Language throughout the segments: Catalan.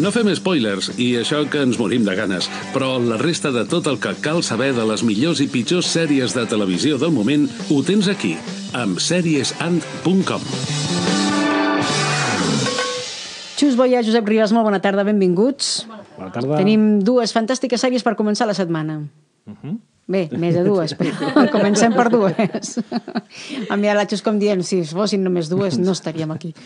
No fem spoilers, i això que ens morim de ganes, però la resta de tot el que cal saber de les millors i pitjors sèries de televisió del moment ho tens aquí, amb seriesand.com. Xus Boia, Josep Ribas, molt bona tarda, benvinguts. Bona tarda. Tenim dues fantàstiques sèries per començar la setmana. Bé, més de dues, però comencem per dues. Em mira la Xus com dient, si fossin només dues, no estaríem aquí.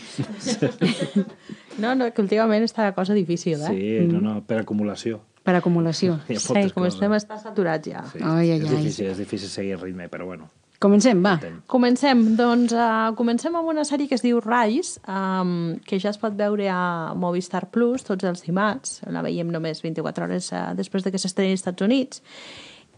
No, no, que últimament està la cosa difícil, eh? Sí, no, no, per acumulació. Per acumulació. Hi ha Sí, moltes com coses. estem estar saturats ja. Sí. Ai, ai, és, ai. difícil, és difícil seguir el ritme, però bueno. Comencem, va. Comencem, doncs, uh, comencem amb una sèrie que es diu Rise, um, que ja es pot veure a Movistar Plus tots els dimarts, la veiem només 24 hores uh, després de que s'estreni als Estats Units,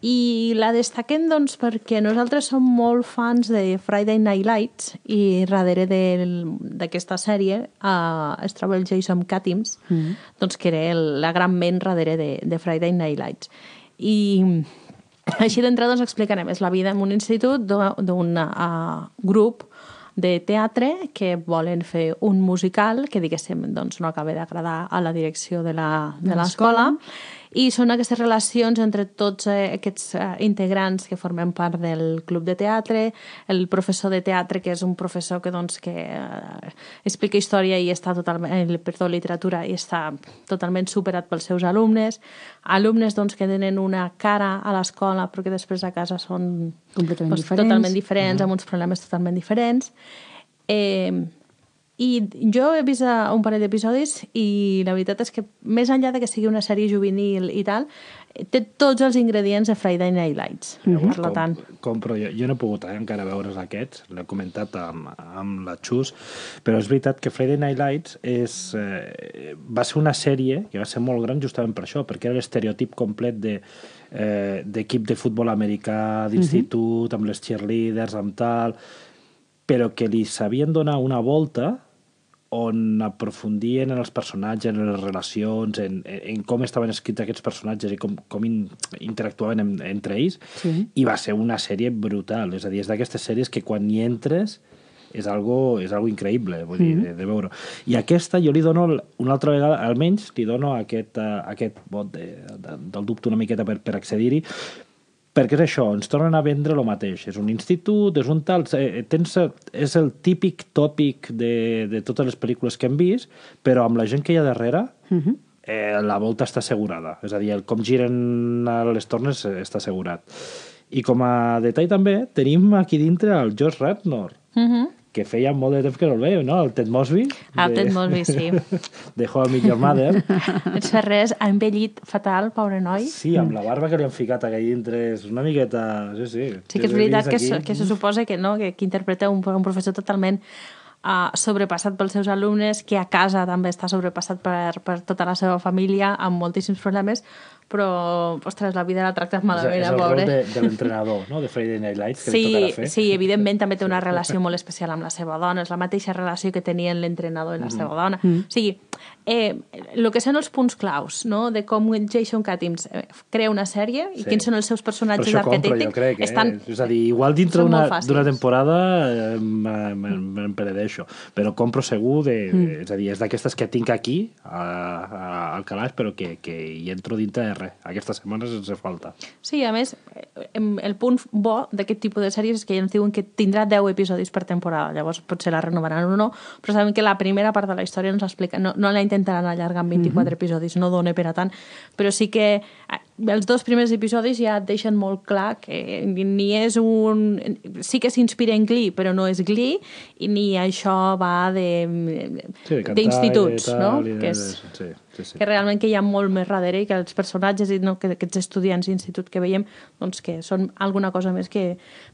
i la destaquem doncs, perquè nosaltres som molt fans de Friday Night Lights i darrere d'aquesta sèrie uh, es troba el Jason Katims, mm. doncs, que era el, la gran ment darrere de, de Friday Night Lights. I així d'entrada ens explicarem. És la vida en un institut d'un uh, grup de teatre que volen fer un musical que, diguéssim, doncs, no acaba d'agradar a la direcció de la- de l'escola. I són aquestes relacions entre tots eh, aquests eh, integrants que formen part del club de teatre, el professor de teatre, que és un professor que, doncs, que eh, explica història i està totalment, eh, perdó, literatura, i està totalment superat pels seus alumnes, alumnes doncs, que tenen una cara a l'escola però que després a casa són Completament doncs, diferents. totalment diferents, amb uns problemes totalment diferents. Eh, i jo he vist eh, un parell d'episodis i la veritat és que més enllà de que sigui una sèrie juvenil i tal, té tots els ingredients de Friday Night Lights. Llavors, Per tant, compro, jo, jo no he pogut eh, encara veure's aquests, l'he comentat amb, amb la Xus, però és veritat que Friday Night Lights és, eh, va ser una sèrie que va ser molt gran justament per això, perquè era l'estereotip complet de eh, d'equip de futbol americà, d'institut, amb les cheerleaders, amb tal, però que li sabien donar una volta on aprofundien en els personatges, en les relacions, en, en com estaven escrits aquests personatges i com, com in, interactuaven en, entre ells, Sí. i va ser una sèrie brutal. És a dir, és d'aquestes sèries que quan hi entres és algo, és algo increïble, vull dir, de, de veure. I aquesta jo li dono, una altra vegada, almenys, li dono aquest, uh, aquest vot de, de, del dubte una miqueta per, per accedir-hi, perquè és això, ens tornen a vendre el mateix. És un institut, és un tal... eh, Tens, és el típic tòpic de, de totes les pel·lícules que hem vist, però amb la gent que hi ha darrere, eh, la volta està assegurada. És a dir, el com giren les tornes eh, està assegurat. I com a detall també, tenim aquí dintre el Josh Radnor, uh -huh. Que feia molt de temps que no el veiem, no? El Ted Mosby. El de- Ted Mosby, sí. De How I Met Your Mother. Ets fer res, ha envellit fatal, pobre noi. Sí, amb la barba que li han ficat aquí dintre, és una miqueta... Sí, sí. Sí que és veritat que, se, que se suposa que, no, que, que interpreta un, un professor totalment uh, sobrepassat pels seus alumnes, que a casa també està sobrepassat per, per tota la seva família, amb moltíssims problemes, però, ostres, la vida l'ha tractat És, malament, és el el rol pobre. de, de l'entrenador, no? de Friday Night Lights, que li Sí, tocarà fer. sí, evidentment també té una relació molt especial amb la seva dona, és la mateixa relació que tenien l'entrenador i la seva dona. O sigui, eh, el que són els punts claus, no?, de com Jason Katims eh, crea una sèrie i Sí. quins són els seus Per personatges jo crec. Eh? estan... És a dir, igual dintre d'una temporada eh, me- me- me'n peredeixo, però compro segur, de, mm. és a dir, és d'aquestes que tinc aquí, a, a, al calaix, però que, que hi entro dintre de res. Aquesta setmana sense falta. Sí, a més, el punt bo d'aquest tipus de sèries és que ja ens diuen que tindrà 10 episodis per temporada, llavors potser la renovaran o no, però sabem que la primera part de la història ens explica, no, no la intentaran allargar en 24 episodis, no dona per a tant, però sí que eh, els dos primers episodis ja et deixen molt clar que ni és un... sí que s'inspira en Glee, però no és Glee, i ni això va de Sí, d'instituts, no? tal, i de- Que és, Sí, sí, sí. que realment que hi ha molt més darrere i que els personatges i no, que aquests estudiants d'institut que veiem doncs que són alguna cosa més que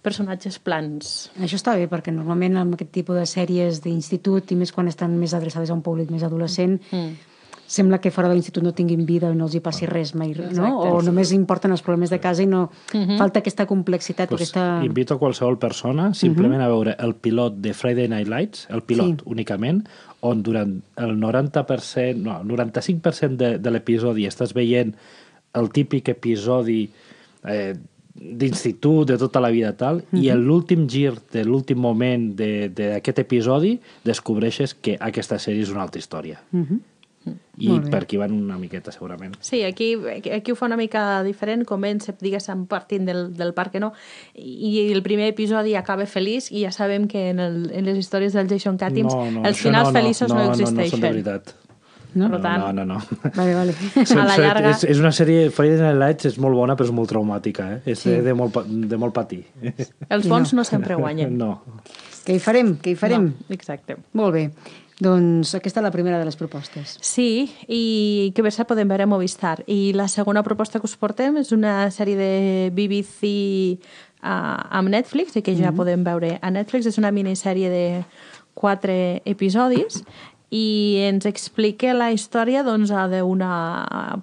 personatges plans. Això està bé, perquè normalment amb aquest tipus de sèries d'institut, i més quan estan més adreçades a un públic més adolescent, mm. Sembla que fora de l'institut no tinguin vida i no els hi passi res mai, no? O només importen els problemes de casa i no... Falta aquesta complexitat, Pues aquesta... Invito a qualsevol persona simplement a veure el pilot de Friday Night Lights, el pilot Sí. únicament, on durant el 90%, no, el 95% de, de l'episodi estàs veient el típic episodi eh, d'institut, de tota la vida tal, i en l'últim gir de l'últim moment de- d'aquest episodi descobreixes que aquesta sèrie és una altra història. i Molt bé. per aquí van una miqueta, segurament. Sí, aquí, aquí ho fa una mica diferent, comença, diguéssim, partint del, del parc, no? I el primer episodi acaba feliç i ja sabem que en, el, en les històries del Jason Katims els això finals feliços no, no, existeixen. No, no són de veritat. No? Per tant- no, no, no. Vale, vale. A la llarga- És, és una sèrie, Friday Night Lights és molt bona, però és molt traumàtica, eh? És Sí. de, molt, de molt patir. Els bons no, no sempre guanyen. No. Què hi farem? Què hi farem? No, exacte. Molt bé. Doncs aquesta és la primera de les propostes. Sí, i que bé se podem veure a Movistar. I la segona proposta que us portem és una sèrie de BBC uh, amb Netflix, i que ja podem veure a Netflix. És una minissèrie de quatre episodis i ens explica la història doncs, d'una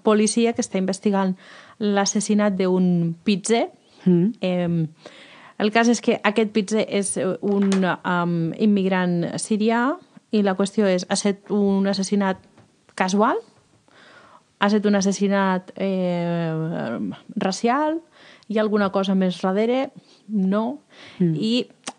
policia que està investigant l'assassinat d'un pizzer. Mm. Eh, el cas és que aquest pizzer és un um, immigrant sirià i la qüestió és, ha estat un assassinat casual? Ha estat un assassinat eh, racial? Hi ha alguna cosa més darrere? No. Mm. I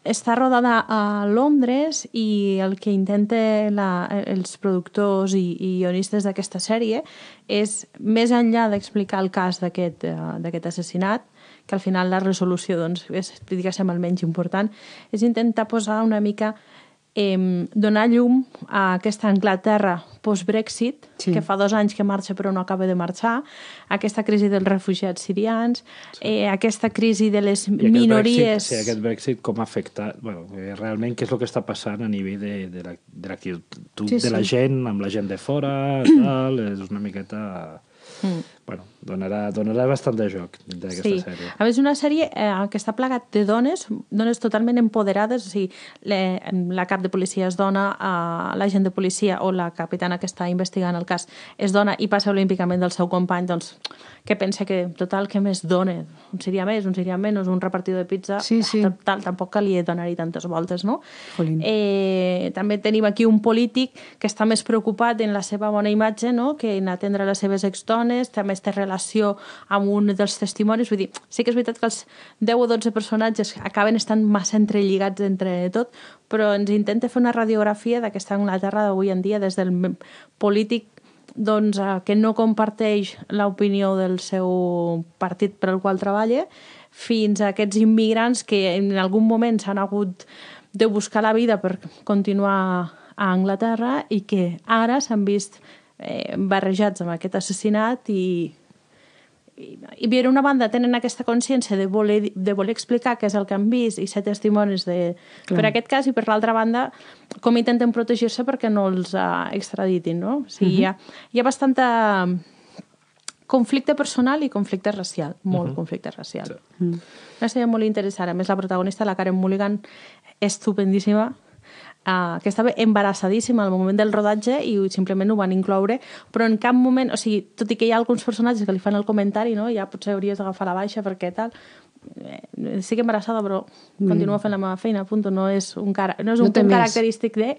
està rodada a Londres i el que intenta la, els productors i, i guionistes d'aquesta sèrie és, més enllà d'explicar el cas d'aquest eh, d'aquest assassinat, que al final la resolució doncs, és, diguéssim, el menys important, és intentar posar una mica eh, donar llum a aquesta Anglaterra post-Brexit, Sí. sí. que fa dos anys que marxa però no acaba de marxar, aquesta crisi dels refugiats sirians, sí. eh, aquesta crisi de les I minories... Brexit, sí, aquest Brexit com ha afectat... Bueno, eh, realment què és el que està passant a nivell de, de la- de l'actitud Sí, de la sí. gent, amb la gent de fora, tal, és una miqueta... Mm. Bueno, donarà, donarà bastant de joc d'aquesta Sí. sèrie. A més, una sèrie eh, que està plagat de dones, dones totalment empoderades, o sigui, le, la cap de policia és dona, eh, l'agent de policia o la capitana que està investigant el cas és dona i passa olímpicament del seu company, doncs, que pensa que, total, que més dona? Un seria més, un seria menys, un repartidor de pizza... Sí, sí. Total, tampoc calia donar-hi tantes voltes, no? Jolín. Eh, també tenim aquí un polític que està més preocupat en la seva bona imatge no? que en atendre les seves exdones, també té relació amb un dels testimonis. Vull dir, sí que és veritat que els 10 o 12 personatges acaben estant massa entrelligats entre tot, però ens intenta fer una radiografia d'aquesta Anglaterra d'avui en dia des del polític doncs, eh, que no comparteix l'opinió del seu partit per al qual treballa, fins a aquests immigrants que en algun moment s'han hagut de buscar la vida per continuar a Anglaterra i que ara s'han vist eh, barrejats amb aquest assassinat i, i, i per una banda tenen aquesta consciència de voler, de voler explicar què és el que han vist i ser testimonis de, Clar. per aquest cas i per l'altra banda com intenten protegir-se perquè no els uh, extraditin no? o sigui, hi, ha, hi ha bastanta conflicte personal i conflicte racial molt conflicte racial Sí. mm. una sèrie molt interessant a més la protagonista, la Karen Mulligan estupendíssima uh, que estava embarassadíssima al moment del rodatge i simplement ho van incloure, però en cap moment, o sigui, tot i que hi ha alguns personatges que li fan el comentari, no? ja potser hauries d'agafar la baixa perquè tal, eh, estic embarassada però continuo fent la meva feina, punt, no és un, cara, no és No un punt més. característic de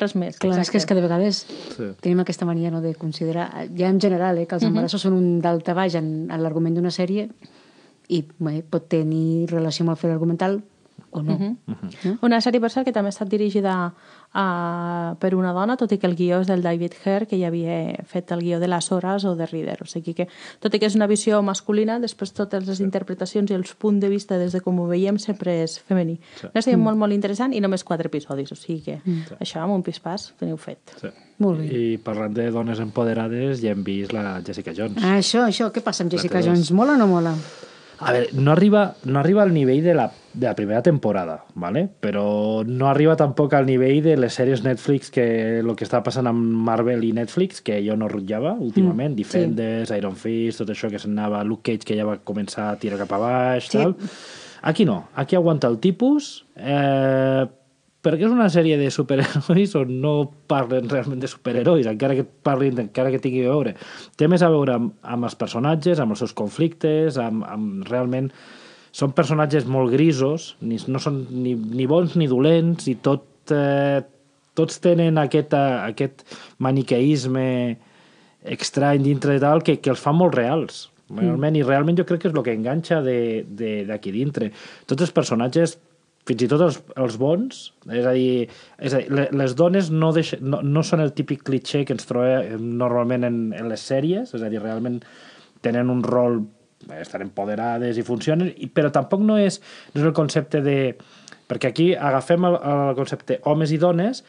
res més. Clar, és que és que de vegades Sí. tenim aquesta mania no, de considerar, ja en general, eh, que els embarassos són un dalta baix en, en l'argument d'una sèrie i bé, pot tenir relació amb el fet argumental o no. no? Una sèrie, per cert, que també ha estat dirigida uh, per una dona, tot i que el guió és del David Herr, que ja havia fet el guió de Les Hores o de Reader. O sigui que, tot i que és una visió masculina, després totes les interpretacions i els punts de vista des de com ho veiem sempre és femení. Sí. Una sèrie molt, molt interessant i només quatre episodis, o sigui que això amb un pispàs teniu fet. Sí. Molt bé. I parlant de dones empoderades, ja hem vist la Jessica Jones. Ah, això, això, què passa amb Jessica Jones? Mola o no mola? A veure, no arriba, no arriba al nivell de la, de la primera temporada, ¿vale? però no arriba tampoc al nivell de les sèries Netflix que el que està passant amb Marvel i Netflix, que jo no rotllava últimament, mm, Defenders, Iron Fist, tot això que s'anava, Luke Cage que ja va començar a tirar cap a baix, Sí. tal. Aquí no, aquí aguanta el tipus, eh, perquè és una sèrie de superherois on no parlen realment de superherois, encara que parlin, encara que tingui a veure. Té més a veure amb, amb els personatges, amb els seus conflictes, amb, amb realment... Són personatges molt grisos, ni, no són ni, ni bons ni dolents, i tot, eh, tots tenen aquest, eh, aquest maniqueisme estrany dintre de tal que, que els fa molt reals realment, i realment jo crec que és el que enganxa de- de- d'aquí dintre. Tots els personatges fins i tot els, els bons, és a dir, és a dir le- les dones no, deixa, no, no són el típic cliché que ens trobem normalment en, en les sèries, és a dir, realment tenen un rol, estan empoderades i funcionen, però tampoc no és, no és el concepte de... Perquè aquí agafem el, el concepte homes i dones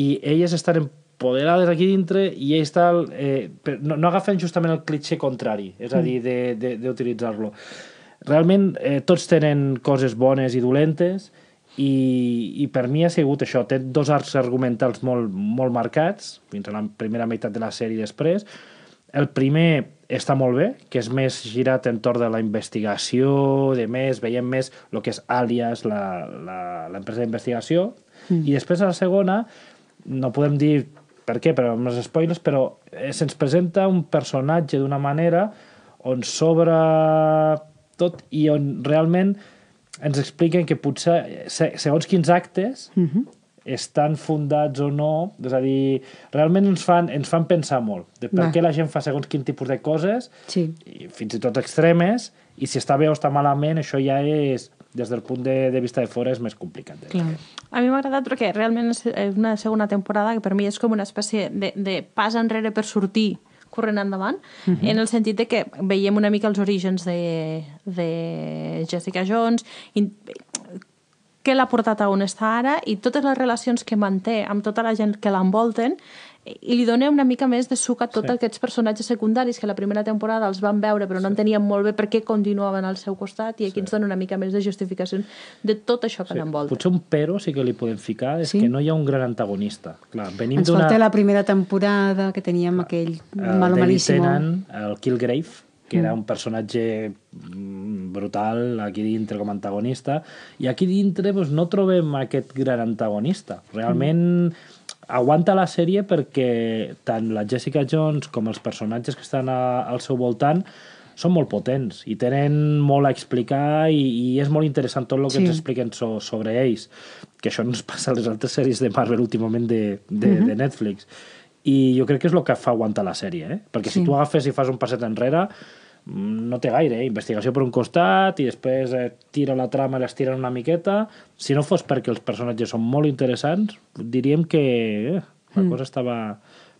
i elles estan empoderades aquí dintre i ells tal, eh, no, no agafen justament el cliché contrari, és a dir, de- de- d'utilitzar-lo. Realment eh, tots tenen coses bones i dolentes i, i per mi ha sigut això, té dos arcs argumentals molt, molt marcats, fins a la primera meitat de la sèrie després. El primer està molt bé, que és més girat entorn de la investigació, de més, veiem més el que és Alias, la- la- l'empresa d'investigació, mm. i després a la segona, no podem dir per què, però amb els spoilers, però eh, se'ns presenta un personatge d'una manera on s'obre tot i on realment ens expliquen que potser se- segons quins actes Uh -huh. Estan fundats o no, és a dir, realment ens fan, ens fan pensar molt de per Va. què la gent fa segons quin tipus de coses, Sí. i fins i tot extremes, i si està bé o està malament, això ja és, des del punt de, de vista de fora, és més complicat. de Clar. A mi m'ha agradat perquè realment és una segona temporada que per mi és com una espècie de, de pas enrere per sortir corrent endavant, uh -huh. en el sentit de que veiem una mica els orígens de, de Jessica Jones, i, què l'ha portat a on està ara i totes les relacions que manté amb tota la gent que l'envolten i li dona una mica més de suc a tots Sí. sí. aquests personatges secundaris que la primera temporada els van veure però no enteníem molt bé per què continuaven al seu costat i aquí ens dona una mica més de justificació de tot això que Sí. l'envolta. Potser un pero sí que li podem ficar és Sí? que no hi ha un gran antagonista. Clar, venim Ens d'una... falta la primera temporada, que teníem aquell el malo David malísimo. Tennant, el Kilgrave, que era un personatge mm, brutal aquí dintre com a antagonista, i aquí dintre doncs, no trobem aquest gran antagonista. Realment aguanta la sèrie perquè tant la Jessica Jones com els personatges que estan a, al seu voltant són molt potents i tenen molt a explicar i, i és molt interessant tot el que Sí. ens expliquen so, sobre ells que això no ens passa a les altres sèries de Marvel últimament de, de, uh -huh. de Netflix i jo crec que és el que fa aguantar la sèrie eh? perquè Sí. si tu agafes i fas un passet enrere mm, no té gaire, eh? investigació per un costat i després eh, tira la trama i l'estiren una miqueta si no fos perquè els personatges són molt interessants diríem que eh, la cosa estava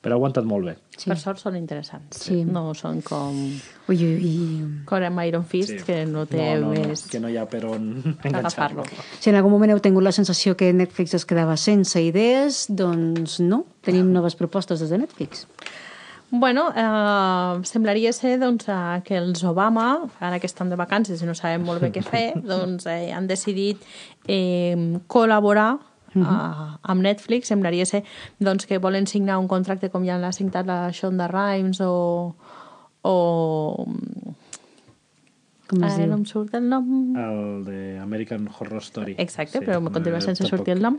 però ha aguantat molt bé Sí. Per sort són interessants. Sí. No són com, Ui, ui, ui. com amb Iron Fist, sí. que no té no, no, més... no, que no hi ha per on enganxar-lo Si en algun moment heu tingut la sensació que Netflix es quedava sense idees, doncs no, tenim noves propostes des de Netflix. Bueno, eh, semblaria ser doncs, eh, que els Obama, ara que estan de vacances i no sabem molt bé què fer, doncs eh, han decidit eh, col·laborar uh amb Netflix. Semblaria ser doncs, que volen signar un contracte com ja l'ha signat la Shonda Rhimes o... o Com es eh, diu? no em surt el nom. el de American Horror Story Exacte, però em continua eh, sense tampoc. sortir el nom.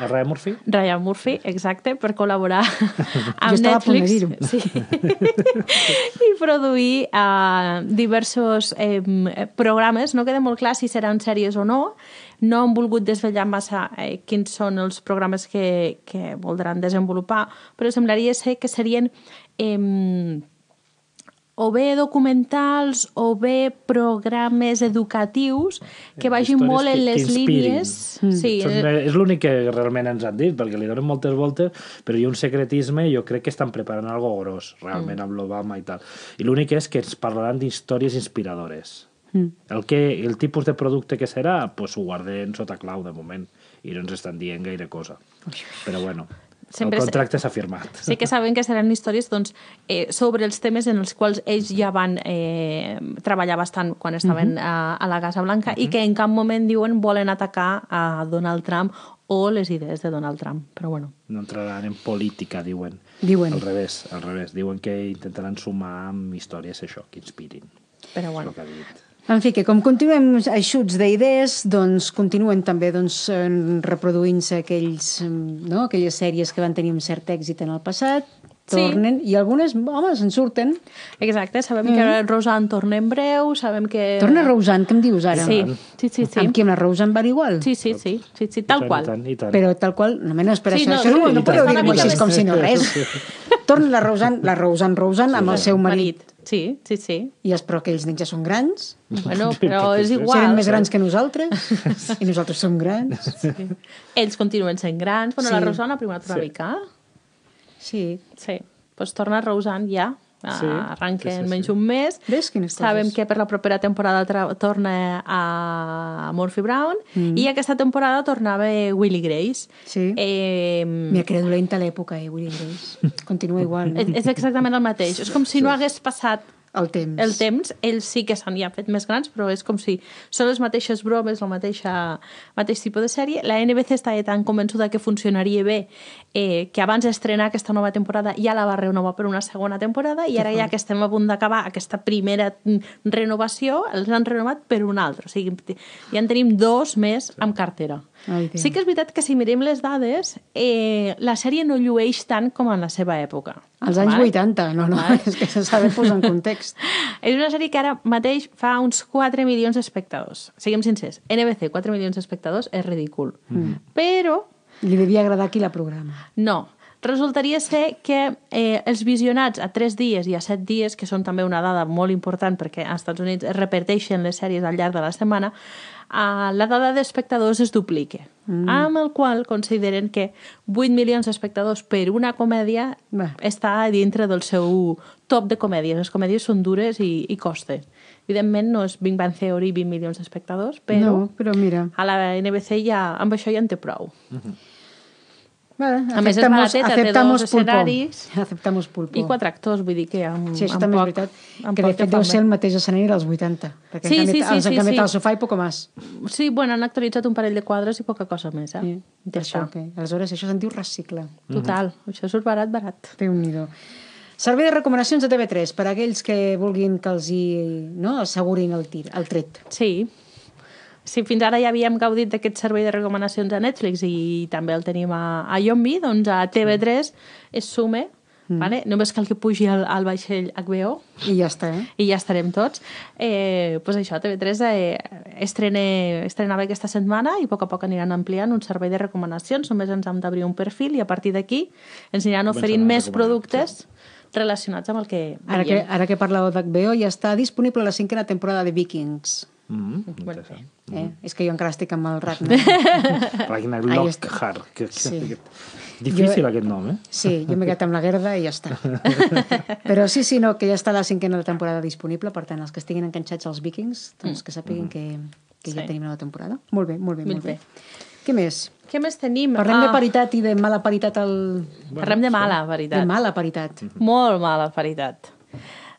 El Ryan Murphy? Ryan Murphy, exacte, per col·laborar amb Jo estava a Netflix sí. i produir uh, diversos eh, programes. No queda molt clar si seran sèries o no. No han volgut desvetllar massa eh, quins són els programes que, que voldran desenvolupar, però semblaria ser que serien eh, o bé documentals o bé programes educatius que vagin Històries molt en les línies... Sí, Són, eh, és l'únic que realment ens han dit, perquè li donen moltes voltes, però hi ha un secretisme i jo crec que estan preparant algo gros, realment, amb l'Obama i tal. I l'únic és que ens parlaran d'històries inspiradores. Mm. El, que, el tipus de producte que serà, pues ho guardem sota clau de moment i no ens estan dient gaire cosa. Però bueno, Sempre el és- contracte s'ha firmat. Sí que saben que seran històries doncs, eh, sobre els temes en els quals ells ja van eh, treballar bastant quan estaven a, a la Casa Blanca i que en cap moment diuen volen atacar a Donald Trump o les idees de Donald Trump. Però bueno, No entraran en política, diuen. Diuen. Al revés, al revés. Diuen que intentaran sumar amb històries això, que inspirin. però És bueno. el que ha dit. En fi, que com continuem eixuts d'idees, doncs continuen també doncs, eh, reproduint-se aquells, eh, no? aquelles sèries que van tenir un cert èxit en el passat, Sí. tornen, i algunes, home, se'n surten. Exacte, sabem que Roseanne torna en breu, sabem que... Torna Roseanne, què em dius ara? Sí, sí, sí. sí. Amb qui, amb la Roseanne va igual? Sí, sí, sí, sí, sí, tal I tant, qual. I tant, i tant. Però tal qual, no menos, per Sí, això, no, això no, sí, no podeu mica així com si no res. Torna la Roseanne, la Roseanne, Roseanne amb el seu marit. Sí, sí, sí. I els, però aquells nens ja són grans, Bueno, però és igual. serem més grans que nosaltres, i nosaltres som grans. Ells continuen sent grans. Bueno, Sí. la Rosana ha primat una Sí. mica. Sí. Sí. Pues torna Roseanne ja. Sí, Arranca sí, sí, en sí. menys un mes. Ves quines Sabem coses? que per la propera temporada torna a Murphy Brown mm. i aquesta temporada tornava Willy Grace. Sí. Eh, Mira que era dolenta l'època, eh, Willy Grace. Continua igual. és, és exactament el mateix. És com si no hagués passat El temps. el temps, ells sí que s'han ja fet més grans, però és com si són les mateixes bromes, el mateixa, mateix tipus de sèrie. La NBC estava tan convençuda que funcionaria bé eh, que abans d'estrenar aquesta nova temporada ja la va renovar per una segona temporada i ara ja que estem a punt d'acabar aquesta primera renovació, els han renovat per una altra. O sigui, ja en tenim dos més amb cartera. Ai, Déu. sí que és veritat que si mirem les dades, eh, la sèrie no llueix tant com en la seva època. Als anys Vale? 80, no, no, Vale. és que s'ha de posar en context. És una sèrie que ara mateix fa uns 4 milions d'espectadors. Siguem sincers, NBC, 4 milions d'espectadors és ridícul. Mm. Però, Li devia agradar qui la programa. no, resultaria ser que eh, els visionats a 3 dies i a 7 dies, que són també una dada molt important perquè als Estats Units es repeteixen les sèries al llarg de la setmana, eh, la dada d'espectadors es duplica. Mm. Amb el qual consideren que 8 milions d'espectadors per una comèdia Bé. està dintre del seu top de comèdies. Les comèdies són dures i, i costen. Evidentment no és Big Bang Theory 20 milions d'espectadors, però No, però mira. a la NBC ja, amb això ja en té prou. Vale, A més, és aceptamos- barateta, té dos pulpo. escenaris. Aceptamos pulpo. I quatre actors, vull dir que amb, Sí, això amb també poc, és veritat. Que poc de fet deu ser el mateix escenari dels 80. Perquè Sí, han sí, canviat, sí, els han canviat sí. al sofà i poco més. Sí, bueno, han actualitzat un parell de quadres i poca cosa més, eh? Sí, Ja això, que, aleshores això se'n diu recicle. Total, això surt barat, barat. Déu-n'hi-do. Servei de recomanacions de TV3 per a aquells que vulguin que els hi, no, assegurin el, tir, el tret. Sí. Si fins ara ja havíem gaudit d'aquest servei de recomanacions a Netflix i també el tenim a, a Yombi, doncs a TV3 es sume, mm. vale? només cal que pugi al, al vaixell HBO I ja està, eh? i ja estarem tots. Eh, pues això, TV3 eh, estrene, estrenava aquesta setmana i a poc a poc aniran ampliant un servei de recomanacions. Només ens hem d'obrir un perfil i a partir d'aquí ens aniran oferint més productes relacionats amb el que Ara que, veiem. ara que parleu d'HBO ja està disponible la cinquena temporada de Vikings. Mm -hmm. Bueno. Eh? És que jo encara estic amb el Ragnar. Ragnar. Lockhart. Que, Sí. que, difícil Jo- aquest nom, eh? Sí, jo m'he quedat amb la Gerda i ja està. Però sí, sí, no, que ja està la cinquena temporada disponible, per tant, els que estiguin enganxats als Vikings, doncs que sàpiguen que, que ja Sí. tenim nova temporada. Molt bé, molt bé, molt Molt bé. bé. Què més? Què més tenim? Parlem de Ah, paritat i de mala paritat al... Parlem de mala, veritat. De mala paritat. Molt mala,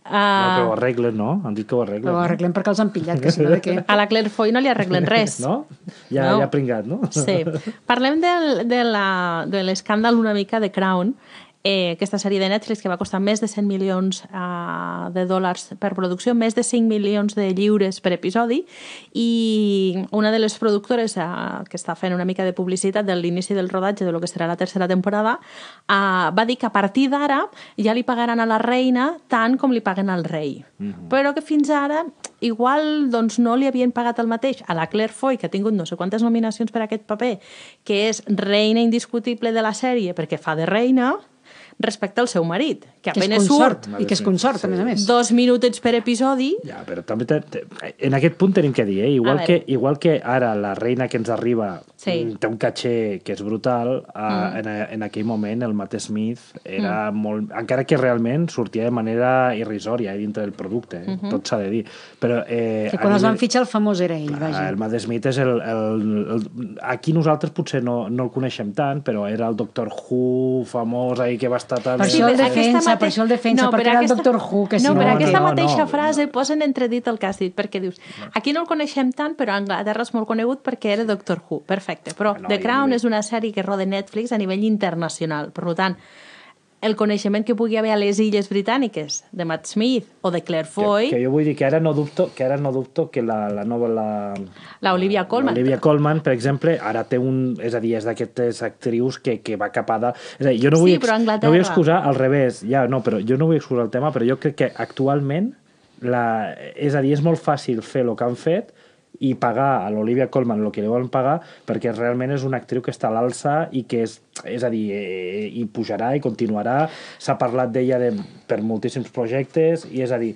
veritat. No, però ho Uh, arreglen, no? Han dit que ho arreglen. Ho arreglem perquè els han pillat, que si no de què... a la Claire Foy no li arreglen res. No? Ja, No. ja ha pringat, no? Sí. Parlem del, de l'escàndal una mica de Crown, eh, aquesta sèrie de Netflix que va costar més de 100 milions uh, de dòlars per producció, més de 5 milions de lliures per episodi, i una de les productores uh, que està fent una mica de publicitat de l'inici del rodatge de lo que serà la tercera temporada uh, va dir que a partir d'ara ja li pagaran a la reina tant com li paguen al rei. Mm -hmm. Però que fins ara igual doncs, no li havien pagat el mateix a la Claire Foy, que ha tingut no sé quantes nominacions per aquest paper, que és reina indiscutible de la sèrie perquè fa de reina, respecte al seu marit, que Que és apenas consort, surt i que és consort, a més a més. dos minutets per episodi, Ja, però també te, te, en aquest punt tenim que dir, eh? igual, que, igual que ara la reina que ens arriba Sí. mm, té un caché que és brutal, mm. en, en aquell moment el Matt Smith era mm. molt... Encara que realment sortia de manera irrisòria eh, dintre del producte, eh? mm -hmm. tot s'ha de dir. Però, eh, Que quan els van fitxar el famós era ell, Ah, vaja. el Matt Smith és el, el, el... Aquí nosaltres potser no, no el coneixem tant, però era el Doctor Who famós ahí que va estar tan... Per això el defensa, mate- per això el defensa, No, perquè era el aquesta- Doctor Who, que si no, no... però no, aquesta no, mateixa no. frase posa en entredit el que has dit, perquè dius, aquí no el coneixem tant, però a Anglaterra és molt conegut perquè era Doctor Who. Perfecte, però Bueno, The Crown és una sèrie que roda Netflix a nivell internacional. Per tant, el coneixement que pugui haver a les illes britàniques de Matt Smith o de Claire Foy, Que, que jo vull dir que ara no dubto que ara no dubto que la, la nova la, la Olivia Colman. Olivia Colman, per exemple, ara té un... És a dir, és d'aquestes actrius que, que va cap a dalt. És a dir, jo no vull, Sí, però a Anglaterra. no vull excusar al revés, ja, no, però jo no vull excusar el tema, però jo crec que actualment la, és a dir, és molt fàcil fer el que han fet i pagar a l'Olivia Colman el que li volen pagar perquè realment és una actriu que està a l'alça i que és, és a dir, eh, i pujarà i continuarà. S'ha parlat d'ella de, per moltíssims projectes i és a dir,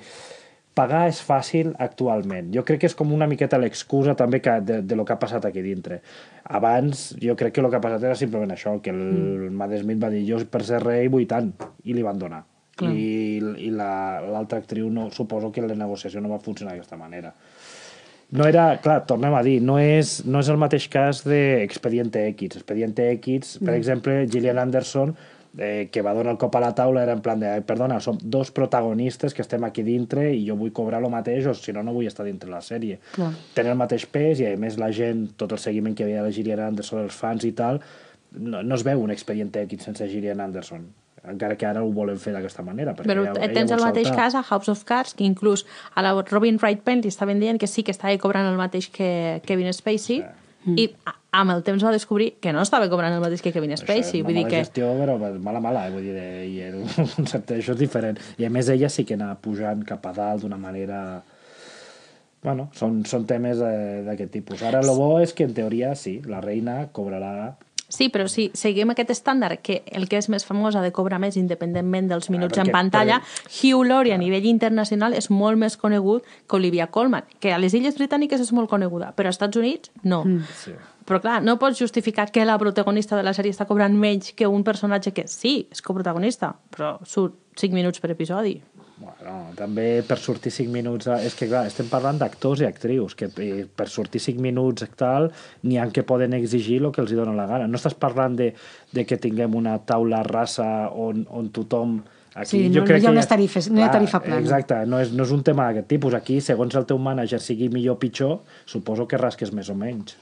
pagar és fàcil actualment. Jo crec que és com una miqueta l'excusa també que de, de lo que ha passat aquí dintre. Abans, jo crec que el que ha passat era simplement això, que el mm. Matt Smith va dir jo per ser rei vull tant, i li van donar. Clar. I, i l'altra la, actriu no, suposo que la negociació no va funcionar d'aquesta manera no era, clar, tornem a dir, no és, no és el mateix cas d'Expediente X. Expediente X, per mm. exemple, Gillian Anderson, eh, que va donar el cop a la taula, era en plan de, perdona, som dos protagonistes que estem aquí dintre i jo vull cobrar el mateix o si no, no vull estar dintre la sèrie. Clar. Tenen el mateix pes i, a més, la gent, tot el seguiment que havia de Gillian Anderson, els fans i tal, no, no es veu un Expediente X sense Gillian Anderson encara que ara ho volen fer d'aquesta manera. Però ella, ella tens el mateix saltar. cas a House of Cards, que inclús a la Robin Wright Penn li estaven dient que sí que estava cobrant el mateix que Kevin Spacey, sí. i amb el temps va descobrir que no estava cobrant el mateix que Kevin Spacey. Això vull dir que... gestió, però mala, mala, eh? vull dir, i el concepte d'això és diferent. I a més ella sí que anava pujant cap a dalt d'una manera... Bueno, són, són temes eh, d'aquest tipus. Ara, el bo és que, en teoria, sí, la reina cobrarà Sí, però si seguim aquest estàndard, que el que és més famós ha de cobrar més independentment dels ah, minuts ah, perquè, en pantalla, però... Hugh Laurie a nivell internacional és molt més conegut que Olivia Colman, que a les Illes Britàniques és molt coneguda, però als Estats Units no. Mm. Sí. Però clar, no pots justificar que la protagonista de la sèrie està cobrant menys que un personatge que sí, és coprotagonista, però surt 5 minuts per episodi. Bueno, també per sortir 5 minuts... A... És que, clar, estem parlant d'actors i actrius, que eh, per sortir 5 minuts i tal, n'hi ha que poden exigir el que els dona la gana. No estàs parlant de, de que tinguem una taula rasa on, on tothom... Aquí, sí, jo no, crec no hi ha unes tarifes, no hi ha tarifa plana. Exacte, no és, no és un tema d'aquest tipus. Aquí, segons el teu manager sigui millor o pitjor, suposo que rasques més o menys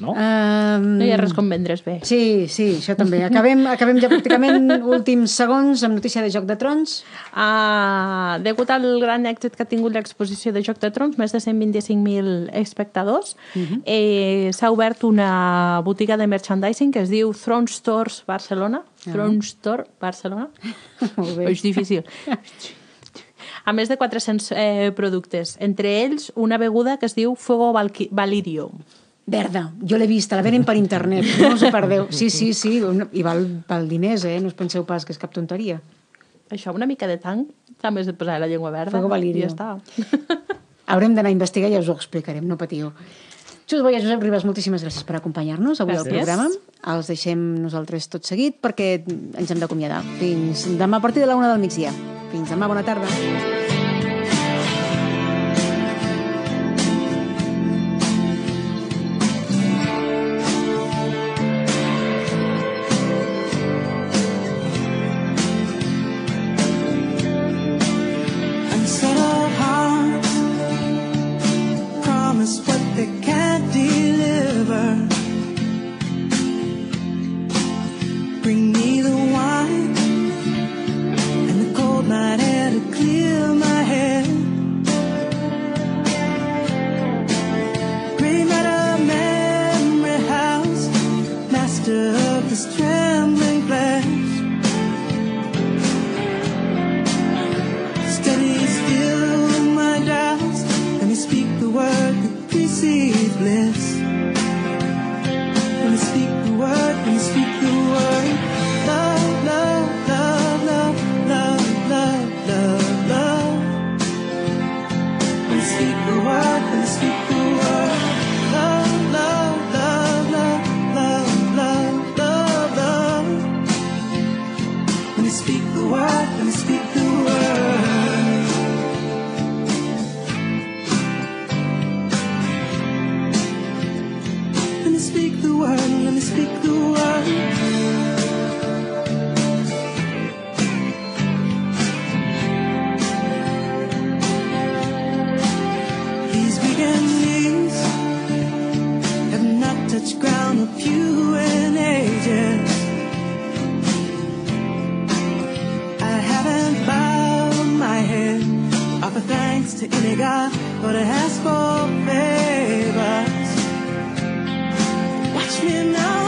no? Um... No hi ha res com vendre's bé. Sí, sí, això també. Acabem, acabem ja pràcticament últims segons amb notícia de Joc de Trons. Uh, degut al gran èxit que ha tingut l'exposició de Joc de Trons, més de 125.000 espectadors, uh mhm. -huh. eh, s'ha obert una botiga de merchandising que es diu Throne Stores Barcelona. Uh -huh. Throne Store Barcelona. Molt bé. És difícil. a més de 400 eh, productes, entre ells una beguda que es diu Fuego Valirio. Verda, jo l'he vist, la venen per internet, no us ho perdeu. Sí, sí, sí, i val, val diners, eh? No us penseu pas que és cap tonteria. Això, una mica de tanc, també has de posar la llengua verda. Fuego Valirio. I ja està. Haurem d'anar a investigar i ja us ho explicarem, no patiu. Xus Boia, Josep Ribas, moltíssimes gràcies per acompanyar-nos avui gràcies. al programa. Els deixem nosaltres tot seguit perquè ens hem d'acomiadar. Fins demà a partir de la una del migdia. Fins demà, bona tarda. time it has for favors. Watch me now.